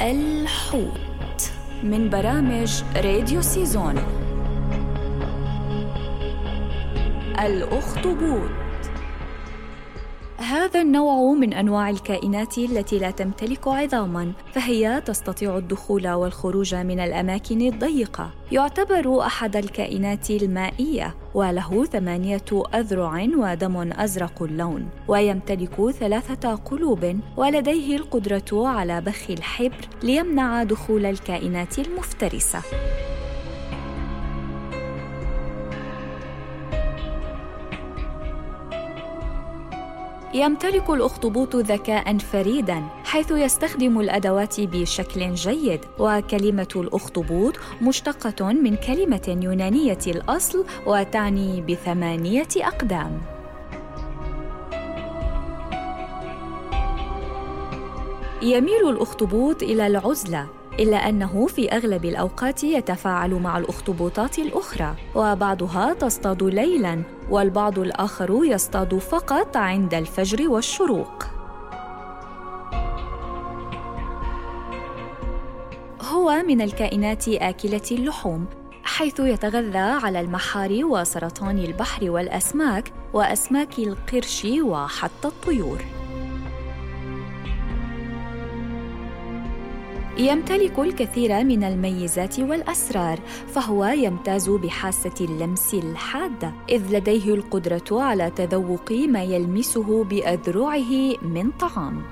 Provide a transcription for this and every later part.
الحوت من برامج راديو سيزون. الأخطبوط. هذا النوع من أنواع الكائنات التي لا تمتلك عظاما فهي تستطيع الدخول والخروج من الأماكن الضيقة. يعتبر أحد الكائنات المائية وله ثمانية أذرع ودم أزرق اللون ويمتلك ثلاثة قلوب ولديه القدرة على بخ الحبر ليمنع دخول الكائنات المفترسة. يمتلك الأخطبوط ذكاء فريدا حيث يستخدم الأدوات بشكل جيد وكلمة الأخطبوط مشتقة من كلمة يونانية الأصل وتعني بثمانية أقدام. يميل الأخطبوط إلى العزلة إلا أنه في أغلب الأوقات يتفاعل مع الأخطبوطات الأخرى وبعضها تصطاد ليلاً والبعض الآخر يصطاد فقط عند الفجر والشروق. هو من الكائنات آكلة اللحوم حيث يتغذى على المحار وسرطان البحر والأسماك وأسماك القرش وحتى الطيور. يمتلك الكثير من الميزات والأسرار فهو يمتاز بحاسة اللمس الحاده إذ لديه القدرة على تذوق ما يلمسه بأذرعه من طعام.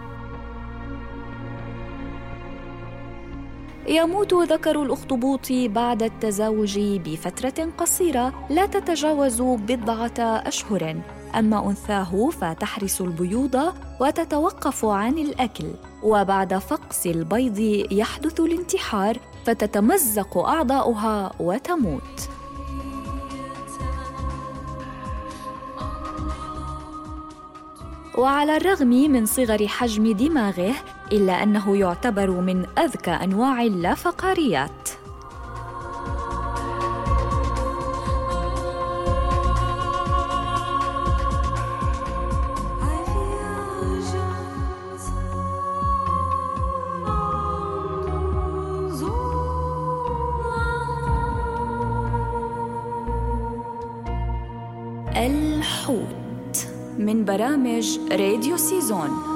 يموت ذكر الأخطبوط بعد التزاوج بفترة قصيرة لا تتجاوز بضعة أشهر. أما أنثاه فتحرس البيوض وتتوقف عن الأكل وبعد فقس البيض يحدث الانتحار فتتمزق أعضاؤها وتموت. وعلى الرغم من صغر حجم دماغه إلا أنه يعتبر من أذكى أنواع اللافقاريات الحوت من برامج راديو سيزون.